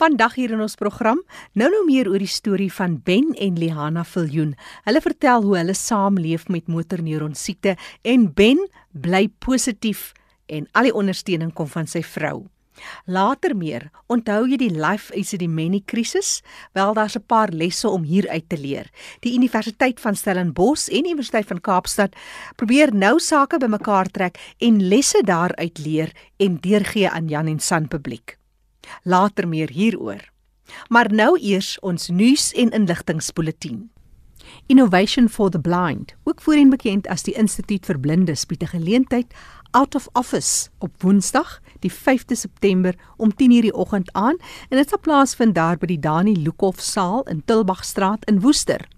Vandag hier in ons program, nou nou meer oor die storie van Ben en Lihana Viljoen. Hulle vertel hoe hulle saamleef met motorneuron siekte en Ben bly positief en al die ondersteuning kom van sy vrou. Later meer, onthou jy die life is die many krisis? Wel daar's 'n paar lesse om hier uit te leer. Die Universiteit van Stellenbosch en die Universiteit van Kaapstad probeer nou sake bymekaar trek en lesse daaruit leer en deurgee aan Jan en San publiek later meer hieroor. Maar nou eers ons nuus en inligtingspoletin. Innovation for the Blind, ook voorheen bekend as die Instituut vir Blindes, bied 'n geleentheid out of office op Woensdag, die 5de September om 10:00 die oggend aan en dit sal plaasvind daar by die Dani Lukhof saal in Tilbagstraat in Woester.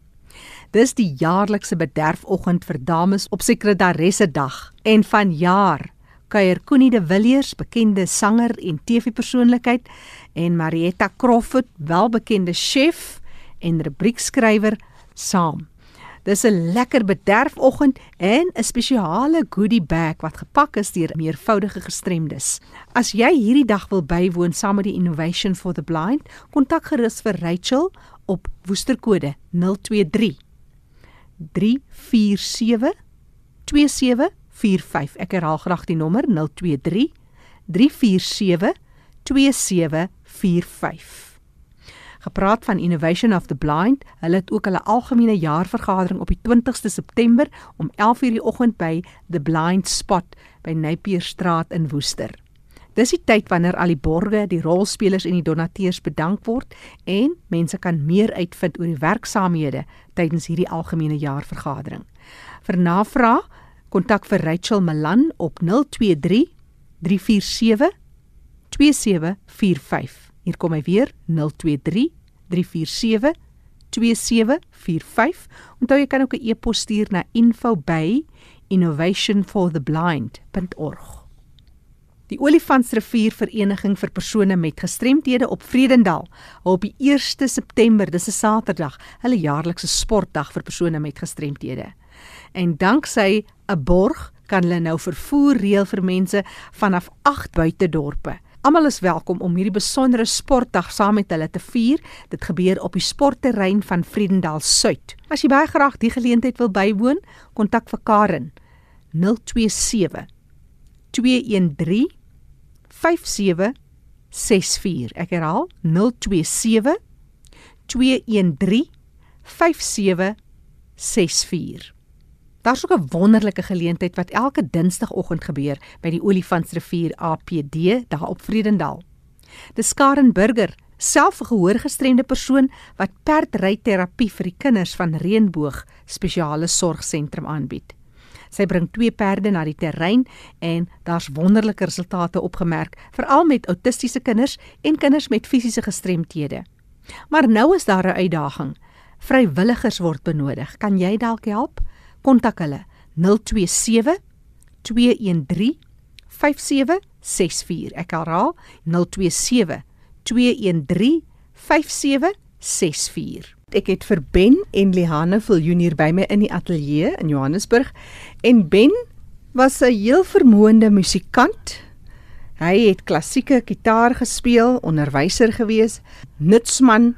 Dis die jaarlikse bederfoggend vir dames op sekretaresse dag en vanjaar kuier Connie de Villiers, bekende sanger en TV-persoonlikheid, en Marietta Crawford, welbekende chef en rubriekskrywer, saam. Dis 'n lekker bederfoggend en 'n spesiale goodie bag wat gepak is deur meervoudige gestremdes. As jy hierdie dag wil bywoon saam met die Innovation for the Blind, kontak gerus vir Rachel op woesterkode 023 347 27 45. Ek herhaal graag die nommer 023 347 2745. Gepraat van Innovation of the Blind, hulle het ook hulle algemene jaarvergadering op die 20ste September om 11:00 die oggend by The Blind Spot by Napierstraat in Woester. Dis die tyd wanneer al die borgers, die rolspelers en die donateurs bedank word en mense kan meer uitvind oor die werksaamhede tydens hierdie algemene jaarvergadering. Vir navraag kontak vir Rachel Malan op 023 347 2745. Hier kom hy weer 023 347 2745. Onthou jy kan ook 'n e-pos stuur na info@innovationfortheblind.org. Die Olifantsrivier Vereniging vir persone met gestremthede op Vredendal hou op die 1 September, dis 'n Saterdag, hulle jaarlikse sportdag vir persone met gestremthede en danksy 'n borg kan hulle nou vervoer reël vir mense vanaf 8 buitedorpe. Almal is welkom om hierdie besondere sportdag saam met hulle te vier. Dit gebeur op die sportterrein van Vredendal Suid. As jy baie graag die geleentheid wil bywoon, kontak vir Karen 027 213 5764. Ek herhaal 027 213 5764. Daar's ook 'n wonderlike geleentheid wat elke Dinsdagoggend gebeur by die Olifantsrivier APD daar op Vredendal. Dis Karen Burger, self 'n gehoorgestremde persoon wat perdryterapie vir die kinders van Reënboog Spesiale Sorgsentrum aanbied. Sy bring twee perde na die terrein en daar's wonderlike resultate opgemerk, veral met autistiese kinders en kinders met fisiese gestremthede. Maar nou is daar 'n uitdaging. Vrywilligers word benodig. Kan jy dalk help? kontak hulle 027 213 5764 ek herhaal 027 213 5764 ek het vir Ben en Lihane Viljoen hier by my in die ateljee in Johannesburg en Ben was 'n heel vermoënde musikant hy het klassieke gitaar gespeel onderwyser gewees nutsman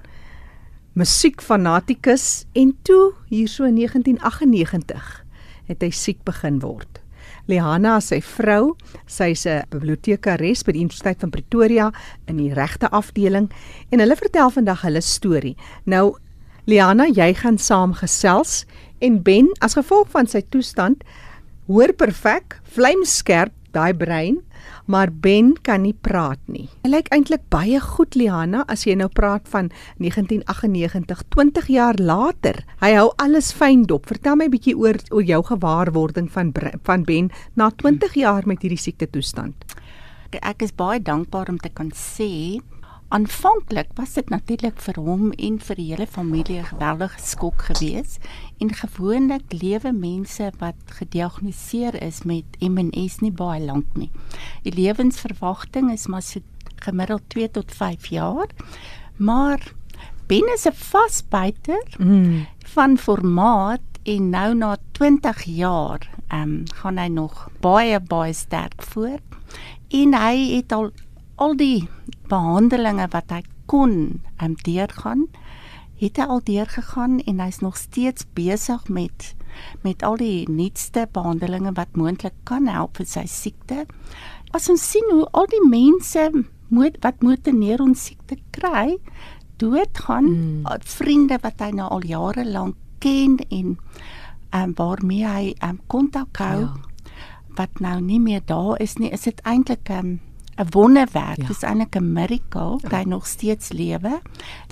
musiekfanatikus en toe hier so in 1998 het hy siek begin word. Lihana is sy vrou, sy's 'n bibliotekares by die Universiteit van Pretoria in die regte afdeling en hulle vertel vandag hulle storie. Nou Lihana, jy gaan saamgesels en Ben as gevolg van sy toestand hoor perfek, vlamskerp daai brein maar Ben kan nie praat nie. Hy lyk eintlik baie goed Liana as jy nou praat van 1998, 20 jaar later. Hy hou alles fyn dop. Vertel my bietjie oor oor jou gewaarwording van van Ben na 20 jaar met hierdie siekte toestand. Ek is baie dankbaar om te kan sê Aanvanklik was dit natuurlik vir hom en vir die hele familie 'n geweldige skok geweest en gewoonlik lewe mense wat gediagnoseer is met MS nie baie lank nie. Die lewensverwagting is maar so gemiddeld 2 tot 5 jaar. Maar Ben is 'n vasbyter mm. van formaat en nou na 20 jaar ehm um, gaan hy nog baie baie sterk voort en hy het al al die behandelinge wat hy kon um, deurgaan, het hy al deurgegaan en hy's nog steeds besig met met al die nuutste behandelings wat moontlik kan help vir sy siekte. As ons sien hoe al die mense moet wat motorneuron siekte kry, doodgaan, mm. vriende wat hy nou al jare lank ken en um, waarmee hy um, kontak hou ja. wat nou nie meer daar is nie, is dit eintlik 'n um, 'n wonderwerk. Ja. Dis eintlik 'n miracle dat hy nog steeds lewe.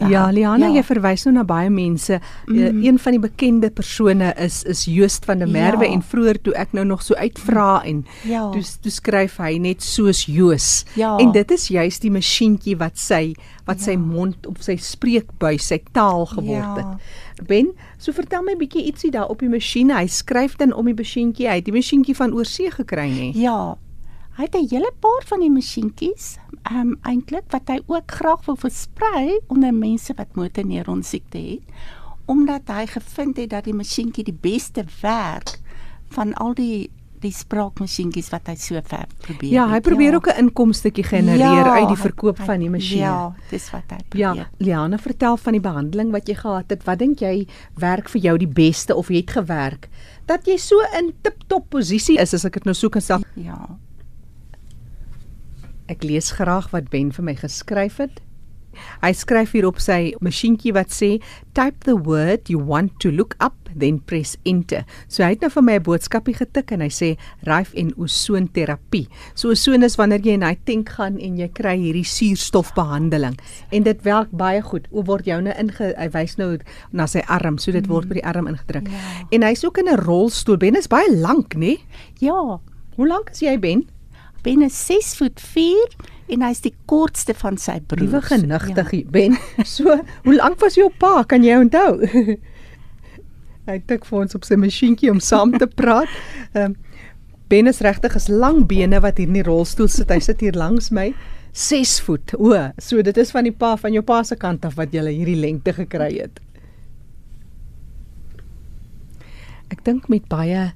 Ja, Liana, ja. jy verwys nou na baie mense. Mm. Uh, een van die bekende persone is is Joost van der Merwe ja. en vroeër toe ek nou nog so uitvra en ja. toe toe skryf hy net soos Joos. Ja. En dit is juist die masjienkie wat sy wat ja. sy mond op sy spreekbuis, sy taal geword ja. het. Ben, so vertel my bietjie ietsie daar op die masjien. Hy skryf dan om die masjienkie uit. Die masjienkie van oorsee gekry nê? Ja. Hy het 'n hele paar van die masjienkies, ehm um, eintlik wat hy ook graag wil versprei onder mense wat motorneuron siekte het, omdat hy gevind het dat die masjienkie die beste werk van al die die spraakmasjienkies wat hy so ver probeer. Ja, hy probeer ja. ook 'n inkomstetjie genereer ja, uit die verkoop hy, van die masjien. Ja, dis wat hy probeer. Ja, Liana, vertel van die behandeling wat jy gehad het. Wat dink jy werk vir jou die beste of het gewerk? Dat jy so in tip-top posisie is as ek dit nou so kan sê. Ja. Ek lees graag wat Ben vir my geskryf het. Hy skryf hier op sy masjienkie wat sê type the word you want to look up then press enter. So hy het nou vir my 'n boodskapie getik en hy sê Rife en ozon terapie. So ozon is wanneer jy in hy tank gaan en jy kry hierdie suurstofbehandeling en dit werk baie goed. O word jou nou inge hy wys nou na sy arm, so dit word by die arm ingedruk. Ja. En hy's ook in 'n rolstoel. Ben is baie lank, né? Ja. Hoe lank is jy, Ben? Ben is 6 voet 4 en hy's die kortste van sy broers. Liewe genigtig, ja. Ben. So, hoe lank was jou pa? Kan jy onthou? hy tik vir ons op sy masjienkie om saam te praat. Ehm um, Ben is regtig is lang bene wat hier in die rolstoel sit. Hy sit hier langs my. 6 voet. O, so dit is van die pa van jou pa se kant af wat jy hierdie lengte gekry het. Ek dink met baie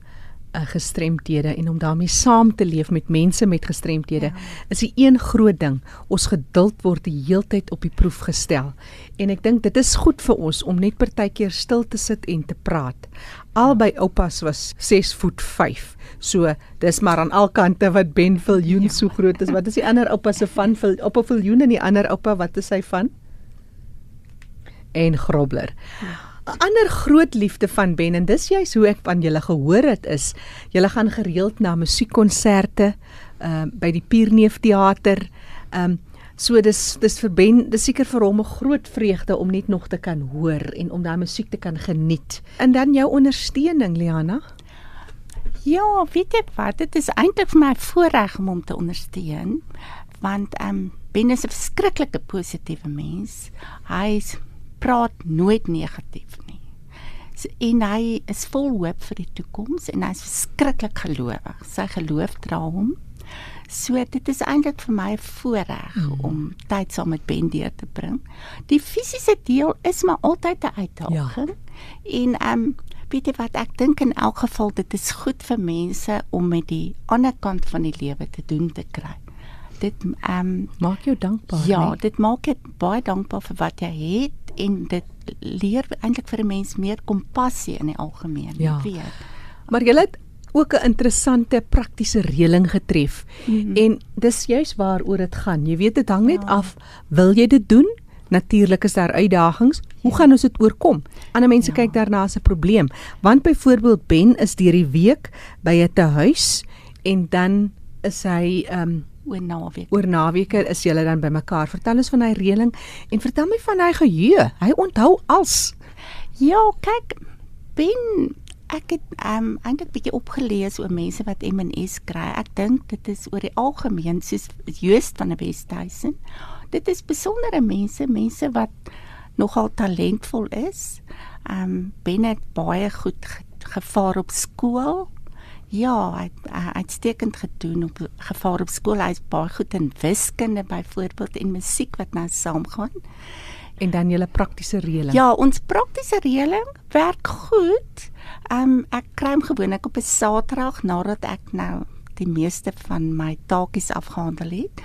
uh, gestremthede en om daarmee saam te leef met mense met gestremthede ja. is 'n een groot ding. Ons geduld word die heeltyd op die proef gestel. En ek dink dit is goed vir ons om net partykeer stil te sit en te praat. Albei oupas was 6 voet 5. So dis maar aan al kante wat Ben Viljoen ja. so groot is. Wat is die ander oupa se van op Viljoen en die ander oupa wat is hy van? En Grobler. Ja. 'n ander groot liefde van Ben en dis juist hoe ek van julle gehoor het is julle gaan gereeld na musiekkonserte ehm uh, by die Pierneef teater. Ehm um, so dis dis vir Ben dis seker vir hom 'n groot vreugde om net nog te kan hoor en om daai musiek te kan geniet. En dan jou ondersteuning Liana. Ja, weet jy wat, dit is eintlik vir my voorreg om hom te ondersteun want ehm um, Ben is 'n verskriklike positiewe mens. Hy's praat nooit negatief nie. So, en hy is vol hoop vir die toekoms en hy's verskriklik gelowig. Sy geloof dra hom. So dit is eintlik vir my 'n voorreg mm. om tyd saam met Ben deur te bring. Die fisiese deel is maar altyd 'n uitdaging. Ja. En ehm um, weet jy wat ek dink in elk geval dit is goed vir mense om met die ander kant van die lewe te doen te kry. Dit ehm um, maak jou dankbaar. Ja, nie? dit maak jou baie dankbaar vir wat jy het en dit leer eintlik vir 'n mens meer kompassie in die algemeen, ja. weet. Maar jy het ook 'n interessante praktiese reëling getref. Mm -hmm. En dis juis waaroor dit gaan. Jy weet dit hang net ja. af wil jy dit doen? Natuurlik is daar uitdagings. Hoe ja. gaan ons dit oorkom? Ander mense ja. kyk daarna as 'n probleem. Want byvoorbeeld Ben is deur die week by 'n tehuis en dan is hy ehm um, oor naweek. Oor naweke is julle dan bymekaar. Vertel ons van hy reëling en vertel my van hy geheue. Hy onthou als. Ja, kyk, bin ek het um eintlik bietjie opgelees oor mense wat MNS kry. Ek dink dit is oor die algemeen soos Joost van die Westhuizen. Dit is besondere mense, mense wat nogal talentvol is. Um Ben het baie goed gevaar op skool Ja, hy het uh, uitstekend gedoen op gevaar op skool. Hy's baie goed in wiskunde byvoorbeeld en musiek wat nou saamgaan. En dan julle praktiese reëling. Ja, ons praktiese reëling werk goed. Ehm um, ek kry hom gewoonlik op 'n Saterdag nadat ek nou die meeste van my taakies afgehandel het.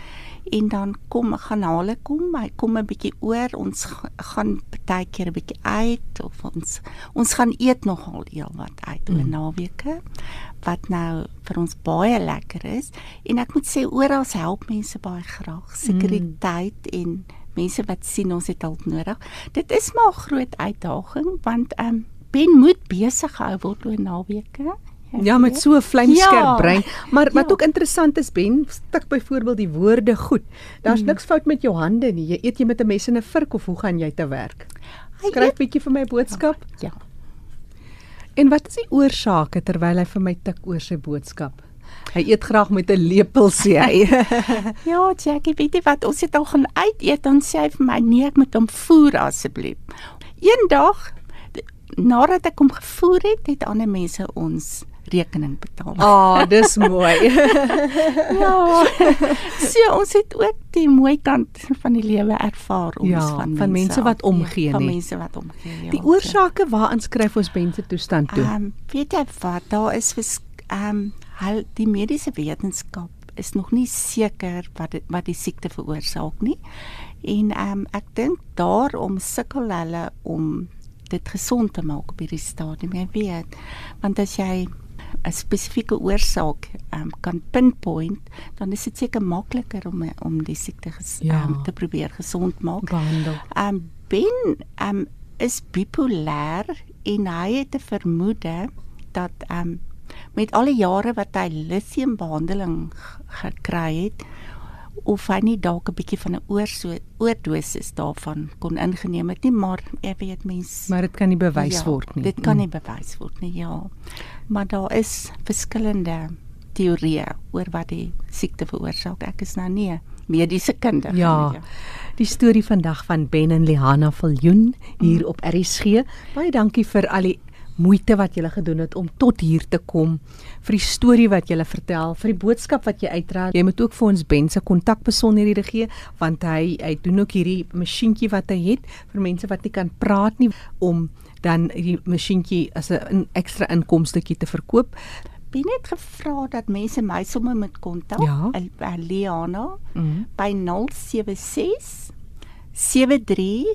en dan kom gaan hulle kom, hy kom 'n bietjie oor, ons gaan baie keer 'n bietjie uit of ons ons gaan eet nogal eel wat uit oor mm. naweke wat nou vir ons baie lekker is en ek moet sê oral help mense baie graag sekuriteit mm. en mense wat sien ons het hulp nodig. Dit is maar 'n groot uitdaging want ehm um, Ben moet besig gehou word oor naweke. Ja, met so 'n vlamskerp ja, brein. Maar ja. wat ook interessant is, Ben, stik byvoorbeeld die woorde goed. Daar's hmm. niks fout met jou hande nie. Jy eet jy met 'n mes en 'n vurk of hoe gaan jy te werk? Skryf bietjie vir my boodskap. Ja. ja. En wat is die oorsake terwyl hy vir my tik oor sy boodskap? Hy eet graag met 'n lepel sê hy. ja, Jackie, weet jy wat? Ons het al gaan uit eet en sê hy vir my nee, ek moet hom voer asseblief. Eendag nadat ek hom gevoer het, het ander mense ons rekening betaal. Ah, oh, dis mooi. ja. So ons het ook die mooi kant van die lewe ervaar ons ja, van mense van mense wat omgee nie. Van mense wat omgee. Ja. Die oorsake waaraan skryf ons mense toestand toe? Ehm um, weet jy wat, daar is ehm um, die mediese wetenskap is nog nie seker wat dit wat die siekte veroorsaak nie. En ehm um, ek dink daarom sukkel hulle om dit gesond te maak op hierdie stadium. Jy weet, want as jy 'n spesifieke oorsaak um, kan pinpoint, dan is dit seker makliker om om die siekte ges, ja. um, te probeer gesond maak. Behandel. Um Ben um is bipolêr en hy het 'n vermoede dat um met al die jare wat hy lithium behandeling gekry het of hy nie dalk 'n bietjie van 'n oorso oordosis daarvan kon ingeneem het nie, maar ek weet mens Maar dit kan nie bewys ja, word nie. Dit kan nie mm. bewys word nie, ja. Maar daar is verskillende teorieë oor wat die siekte veroorsaak. Ek is nou nie mediese kundige ja. nie. Ja. Die storie vandag van Ben en Lihana Viljoen hier mm. op RSG. Baie dankie vir al die moeite wat jy gedoen het om tot hier te kom, vir die storie wat jy vertel, vir die boodskap wat jy uitdra. Jy moet ook vir ons Ben se kontakbesonderhede gee want hy hy doen ook hierdie masjienkie wat hy het vir mense wat nie kan praat nie om dan die masjienkie as 'n ekstra inkomstetjie te verkoop. Ben het gevra dat mense my sommer moet kontak, ja. Liana mm -hmm. by 076 73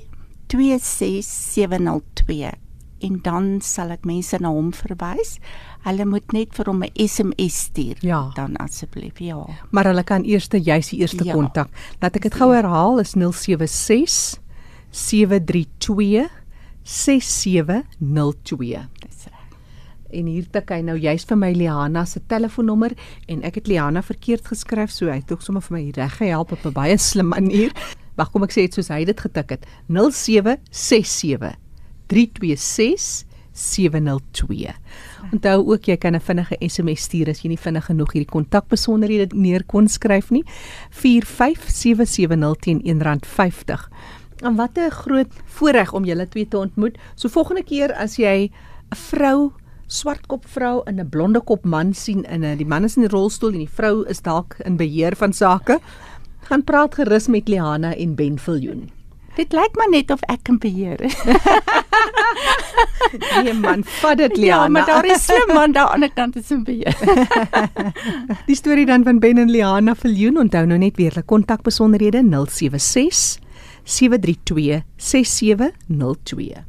26702 en dan sal ek mense na hom verwys. Hulle moet net vir hom 'n SMS stuur ja. dan asseblief. Ja. Maar hulle kan eers jy's die eerste kontak. Ja. Laat ek dit gou herhaal is 076 732 6702. Dis reg. En hier tik hy nou juist vir my Liana se telefoonnommer en ek het Liana verkeerd geskryf so hy het ook sommer vir my reg gehelp op 'n baie slim manier. Wag kom ek sê dit soos hy dit getik het. 0767 326702. Onthou ook jy kan 'n vinnige SMS stuur as jy nie vinnig genoeg hierdie kontakbesonderhede neer kon skryf nie. 45770 teen R1.50. En wat 'n groot voorreg om julle twee te ontmoet. So volgende keer as jy 'n vrou swartkop vrou in 'n blonde kop man sien in 'n die man is in die rolstoel en die vrou is dalk in beheer van sake, gaan praat gerus met Liana en Ben Viljoen. Dit lyk maar net of ek kan beheer. nee man, vat dit Liana. Ja, maar daar is so 'n man daar aan die ander kant is 'n beheer. Die storie dan van Ben en Liana Viljoen, onthou nou net weer hulle kontakbesonderhede 076 732 6702.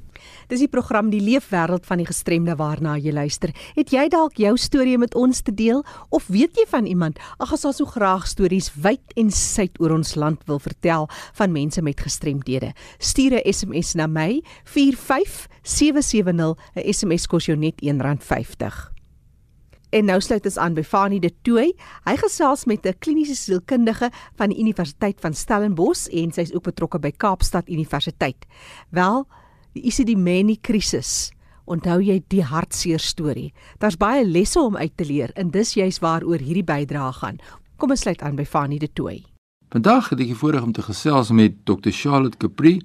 Dis die program Die Leefwêreld van die Gestremde waarna jy luister. Het jy dalk jou storie met ons te deel of weet jy van iemand ag as ons so graag stories wyd en suid oor ons land wil vertel van mense met gestremdhede? Stuur 'n SMS na my 45770. 'n SMS kos jou net R1.50. En nou sluit ons aan by Fanie de Tooi. Hy gesels met 'n kliniese sielkundige van die Universiteit van Stellenbosch en sy's ook betrokke by Kaapstad Universiteit. Wel, die Isidimeni krisis. Onthou jy die hartseer storie? Daar's baie lesse om uit te leer en dis juis waaroor hierdie bydrae gaan. Kom ons sluit aan by Fanny de Tooi. Vandag het ek die voorreg om te gesels met Dr. Charlotte Capri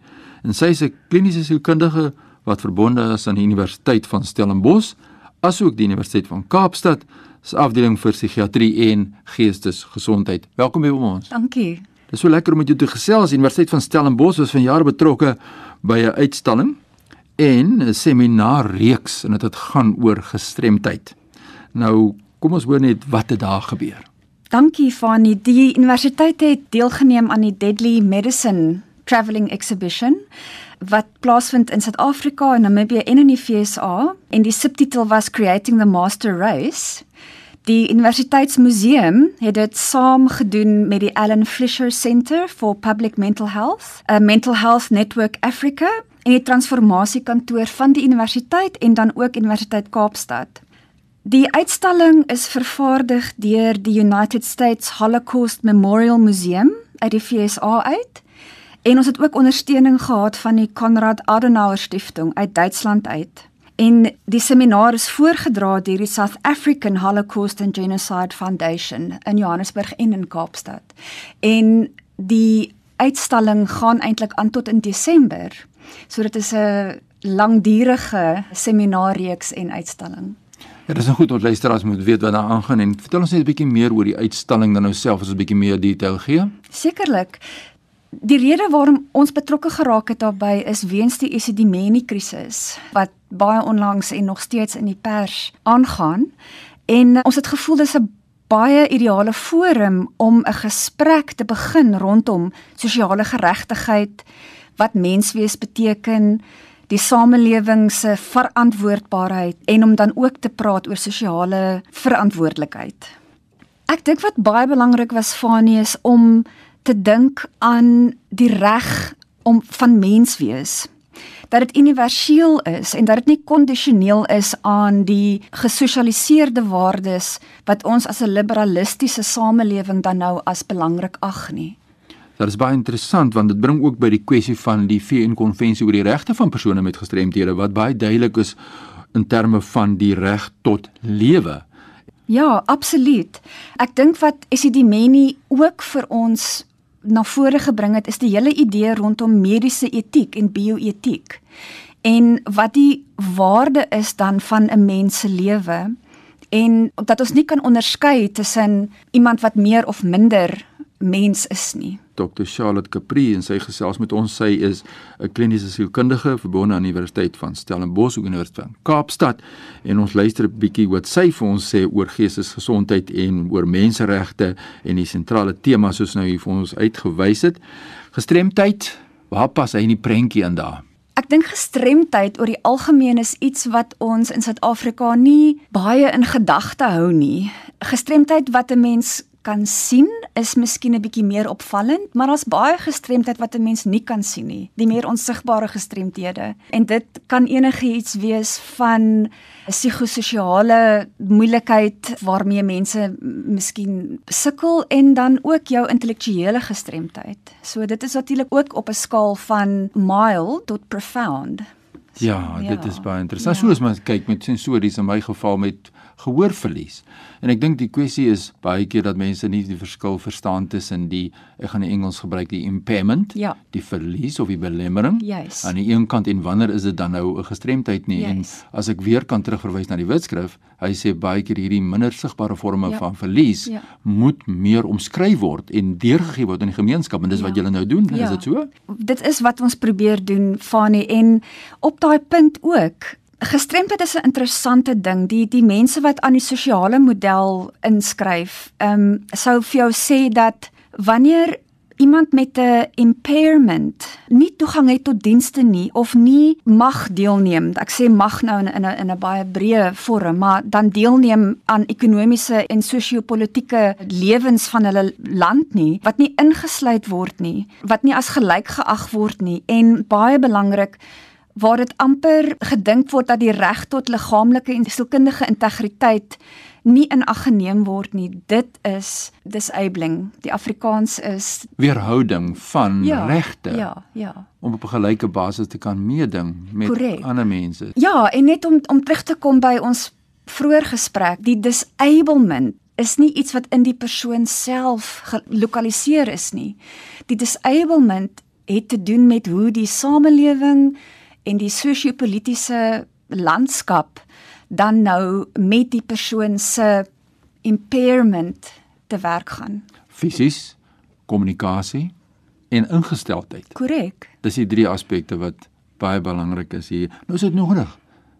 en sy is 'n kliniese sielkundige wat verbonde is aan die Universiteit van Stellenbosch asook die Universiteit van Kaapstad se afdeling vir psigiatrie en geestesgesondheid. Welkom by ons. Dankie. Dit is so lekker om met jou te gesels. Die Universiteit van Stellenbosch was vanjaar betrokke by 'n uitstalling en 'n seminaarreeks en dit het gaan oor gestremdheid. Nou, kom ons hoor net wat het daar gebeur. Dankie Fani. Die universiteit het deelgeneem aan die Deadly Medicine Travelling Exhibition wat plaasvind in Suid-Afrika en Namibië en in die VSA en die subtitel was Creating the Master Race. Die Universiteitsmuseum het dit saam gedoen met die Alan Fisher Center for Public Mental Health, 'n Mental Health Network Africa en die transformasiekantoor van die universiteit en dan ook Universiteit Kaapstad. Die uitstalling is vervaardig deur die United States Holocaust Memorial Museum uit die VSA uit. En ons het ook ondersteuning gehad van die Konrad Adenauer Stiftung uit Duitsland uit. En die seminaar is voorgedra deur die South African Holocaust and Genocide Foundation in Johannesburg en in Kaapstad. En die uitstalling gaan eintlik aan tot in Desember. So dit is 'n langdurige seminaarreeks en uitstalling. Ja, dis 'n goed ons luisteraars moet weet wat daar aangaan en vertel ons net 'n bietjie meer oor die uitstalling dan nou self as ons 'n bietjie meer detail gee. Sekerlik. Die rede waarom ons betrokke geraak het daarbey is weens die Esidimeni krisis wat baie onlangs en nog steeds in die pers aangaan en ons het gevoel dis 'n baie ideale forum om 'n gesprek te begin rondom sosiale geregtigheid, wat menswees beteken, die samelewing se verantwoordbaarheid en om dan ook te praat oor sosiale verantwoordelikheid. Ek dink wat baie belangrik was Fanie is om te dink aan die reg om van menswees dat dit universeel is en dat dit nie kondisioneel is aan die gesosialiseerde waardes wat ons as 'n liberalistiese samelewing dan nou as belangrik ag nie. Dit is baie interessant want dit bring ook by die kwessie van die VN konvensie oor die regte van persone met gestremthede wat baie duidelik is in terme van die reg tot lewe. Ja, absoluut. Ek dink wat Esidimeni ook vir ons na vore gebring het is die hele idee rondom mediese etiek en bioetiek. En wat die waarde is dan van 'n mens se lewe en dat ons nie kan onderskei tussen iemand wat meer of minder mens is nie. Dr. Charlotte Capri en sy gesels met ons sy is 'n kliniese sielkundige verbonde aan die Universiteit van Stellenbosch en Universiteit van Kaapstad en ons luister 'n bietjie wat sy vir ons sê oor geestesgesondheid en oor menseregte en die sentrale tema soos nou hier vir ons uitgewys het. Gestremdheid, waar pas hy in die prentjie in daar? Ek dink gestremdheid oor die algemeen is iets wat ons in Suid-Afrika nie baie in gedagte hou nie. Gestremdheid wat 'n mens kan sien is miskien 'n bietjie meer opvallend, maar daar's baie gestremdheid wat 'n mens nie kan sien nie, die meer onsigbare gestremdhede. En dit kan enigiets wees van 'n psigososiale moeilikheid waarmee mense miskien sukkel en dan ook jou intellektuele gestremdheid. So dit is natuurlik ook op 'n skaal van mild tot profound. Ja, ja, dit is baie interessant. Ja. Soos mens kyk met sensories in my geval met gehoorverlies. En ek dink die kwessie is baie keer dat mense nie die verskil verstaan tussen die ek gaan die Engels gebruik die impairment, ja. die verlies of die belemmering yes. aan die een kant en wanneer is dit dan nou 'n gestremdheid nie? Yes. En as ek weer kan terugverwys na die Wetskrif, hy sê baie keer hierdie minder sigbare forme ja. van verlies ja. moet meer omskryf word en deurgegee word aan die gemeenskap en dis ja. wat julle nou doen, ja. is dit so? Dit is wat ons probeer doen, Fani en op daai punt ook Gestremdheid is 'n interessante ding. Die die mense wat aan die sosiale model inskryf, ehm um, sou vir jou sê dat wanneer iemand met 'n impairment nie toegang het tot dienste nie of nie mag deelneem. Ek sê mag nou in 'n in 'n baie breë vorm, maar dan deelneem aan ekonomiese en sosio-politiese lewens van hulle land nie, wat nie ingesluit word nie, wat nie as gelyk geag word nie en baie belangrik waar dit amper gedink word dat die reg tot liggaamlike en sielkundige integriteit nie in ag geneem word nie. Dit is disabling. Die Afrikaans is weerhouding van ja, regte. Ja, ja. Om op 'n gelyke basis te kan meeding met Correct. ander mense. Ja, en net om om terug te kom by ons vroeër gesprek, die disablement is nie iets wat in die persoon self gelokaliseer is nie. Die disablement het te doen met hoe die samelewing en die sosio-politiese landskap dan nou met die persoon se impairment te werk gaan. Fisies, kommunikasie en ingesteldheid. Korrek. Dis die drie aspekte wat baie belangrik is hier. Nou is dit nodig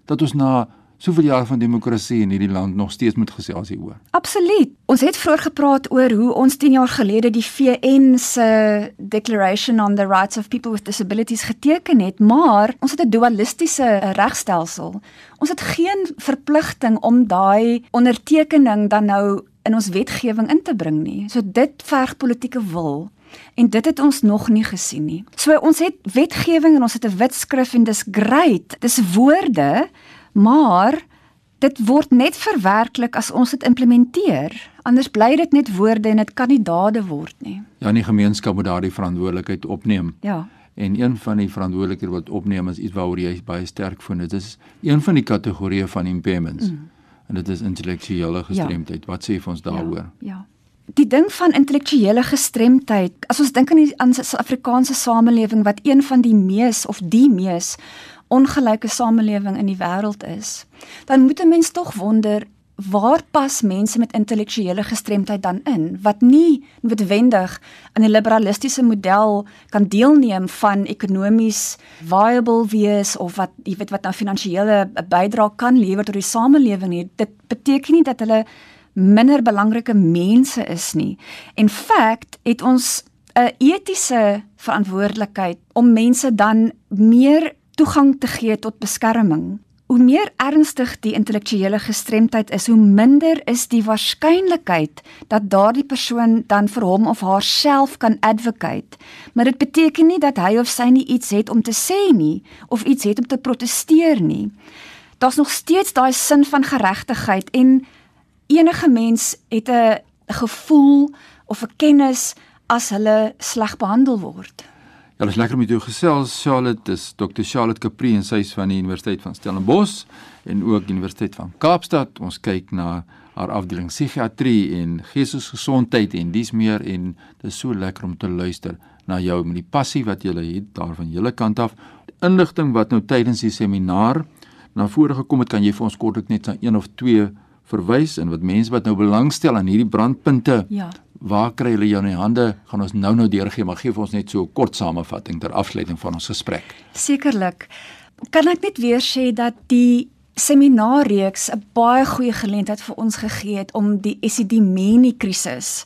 dat ons na soveel jare van demokrasie in hierdie land nog steeds moet gesels hieroor. Absoluut. Ons het vroeër gepraat oor hoe ons 10 jaar gelede die VN se Declaration on the Rights of People with Disabilities geteken het, maar ons het 'n dualistiese regstelsel. Ons het geen verpligting om daai ondertekening dan nou in ons wetgewing in te bring nie. So dit verg politieke wil en dit het ons nog nie gesien nie. So ons het wetgewing en ons het 'n wetskrif en dis great. Dis woorde, maar dit word net verwerklik as ons dit implementeer. Anders bly dit net woorde en dit kan nie dade word nie. Ja, die gemeenskap moet daardie verantwoordelikheid opneem. Ja. En een van die verantwoordelikhede wat opneem is iets waaroor jy baie sterk voel. Dit is een van die kategorieë van impairments. Mm. En dit is intellektuele gestremdheid. Ja. Wat sê vir ons daaroor? Ja. ja die ding van intellektuele gestremdheid, as ons dink aan die aan Suid-Afrikaanse samelewing wat een van die mees of die mees ongelyke samelewing in die wêreld is, dan moet 'n mens tog wonder waar pas mense met intellektuele gestremdheid dan in wat nie noodwendig aan die liberalistiese model kan deelneem van ekonomies viable wees of wat jy weet wat nou finansiële bydrae kan lewer tot die samelewing nie dit beteken nie dat hulle minder belangrike mense is nie. In feite het ons 'n etiese verantwoordelikheid om mense dan meer toegang te gee tot beskerming. Hoe meer ernstig die intellektuele gestremdheid is, hoe minder is die waarskynlikheid dat daardie persoon dan vir hom of haarself kan advocate. Maar dit beteken nie dat hy of sy nie iets het om te sê nie of iets het om te proteseer nie. Daar's nog steeds daai sin van geregtigheid en enige mens het 'n gevoel of 'n kennis as hulle sleg behandel word. Ja, dis lekker om jou gesels Charlotte, dis Dr. Charlotte Capri en sy is van die Universiteit van Stellenbosch en ook Universiteit van Kaapstad. Ons kyk na haar afdeling psigiatrie en geestesgesondheid en dis meer en dis so lekker om te luister na jou met die passie wat jy het daarvan julle kant af. Inligting wat nou tydens die seminaar na vore gekom het, kan jy vir ons kortliks net na een of twee verwys en wat mense wat nou belangstel aan hierdie brandpunte. Ja. Waar kry hulle jou in die hande? Gaan ons nou nou deurgee, maar gee vir ons net so 'n kort samevatting ter afsluiting van ons gesprek. Sekerlik. Kan ek net weer sê dat die seminaarreeks 'n baie goeie geleentheid vir ons gegee het om die esidimeni krisis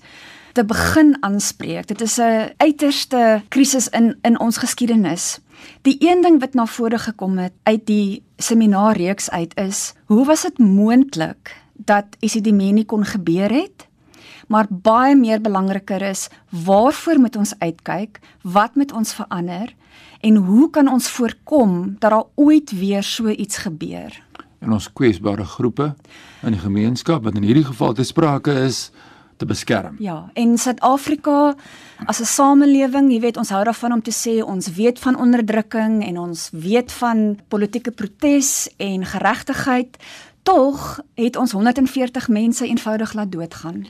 te begin aanspreek. Dit is 'n uiterste krisis in in ons geskiedenis. Die een ding wat na vore gekom het uit die seminaarreeks uit is, hoe was dit moontlik dat Isidimeni kon gebeur het. Maar baie meer belangriker is, waarvoor moet ons uitkyk? Wat moet ons verander? En hoe kan ons voorkom dat daar ooit weer so iets gebeur? En ons kwesbare groepe in die gemeenskap wat in hierdie geval te sprake is, te beskerm. Ja, en Suid-Afrika as 'n samelewing, jy weet ons hou daarvan om te sê ons weet van onderdrukking en ons weet van politieke protes en geregtigheid, tog het ons 140 mense eenvoudig laat doodgaan.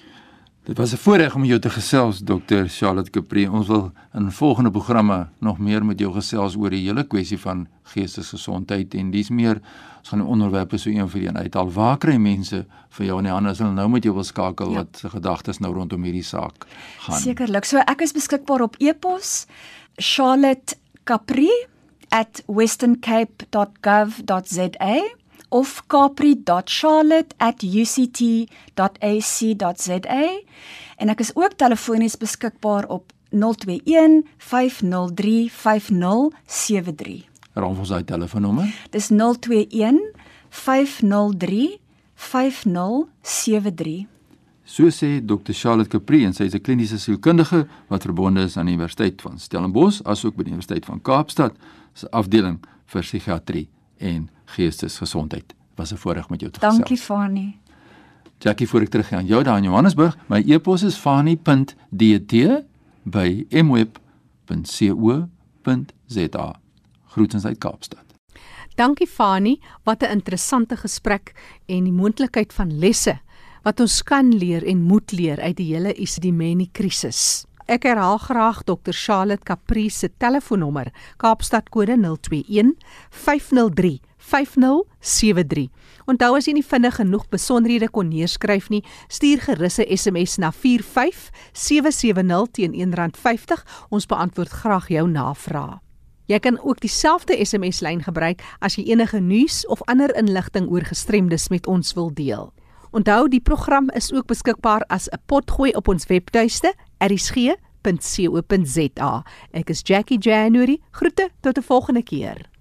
Dit was 'n voorreg om jou te gesels Dr. Charlotte Capri. Ons wil in volgende programme nog meer met jou gesels oor die hele kwessie van geestesgesondheid en dis meer ons gaan die onderwerpe so een vir een uithaal. Waar kry mense vir jou in die hande as hulle nou met jou wil skakel ja. wat se gedagtes nou rondom hierdie saak gaan? Sekerlik. So ek is beskikbaar op e-pos Charlotte Capri at westerncape.gov.za of capri.charlotte@uct.ac.za en ek is ook telefonies beskikbaar op 021 503 5073. Raaf ons daai telefoonnommer? Dis 021 503 5073. So sê Dr. Charlotte Capri en sy is 'n kliniese sielkundige wat verbonde is aan die Universiteit van Stellenbosch asook by die Universiteit van Kaapstad se afdeling vir psigiatrie en geestesgesondheid. Was 'n voorreg met jou te gesels. Dankie Fani. Jackie voor ek teruggaan. Jou daar in Johannesburg. My e-pos is fani.dt@mweb.co.za. Groetens uit Kaapstad. Dankie Fani, wat 'n interessante gesprek en die moontlikheid van lesse wat ons kan leer en moet leer uit die hele Isidimeni krisis. Ek herhaal graag Dr Charlotte Capri se telefoonnommer Kaapstad kode 021 503 5073. Onthou as jy nie vinnig genoeg besonderhede kon neerskryf nie, stuur gerus 'n SMS na 45770 teen R1.50. Ons beantwoord graag jou navrae. Jy kan ook dieselfde SMS lyn gebruik as jy enige nuus of ander inligting oor gestremdes met ons wil deel. Onthou die program is ook beskikbaar as 'n potgooi op ons webtuiste erisg.co.za. Ek is Jackie January. Groete tot 'n volgende keer.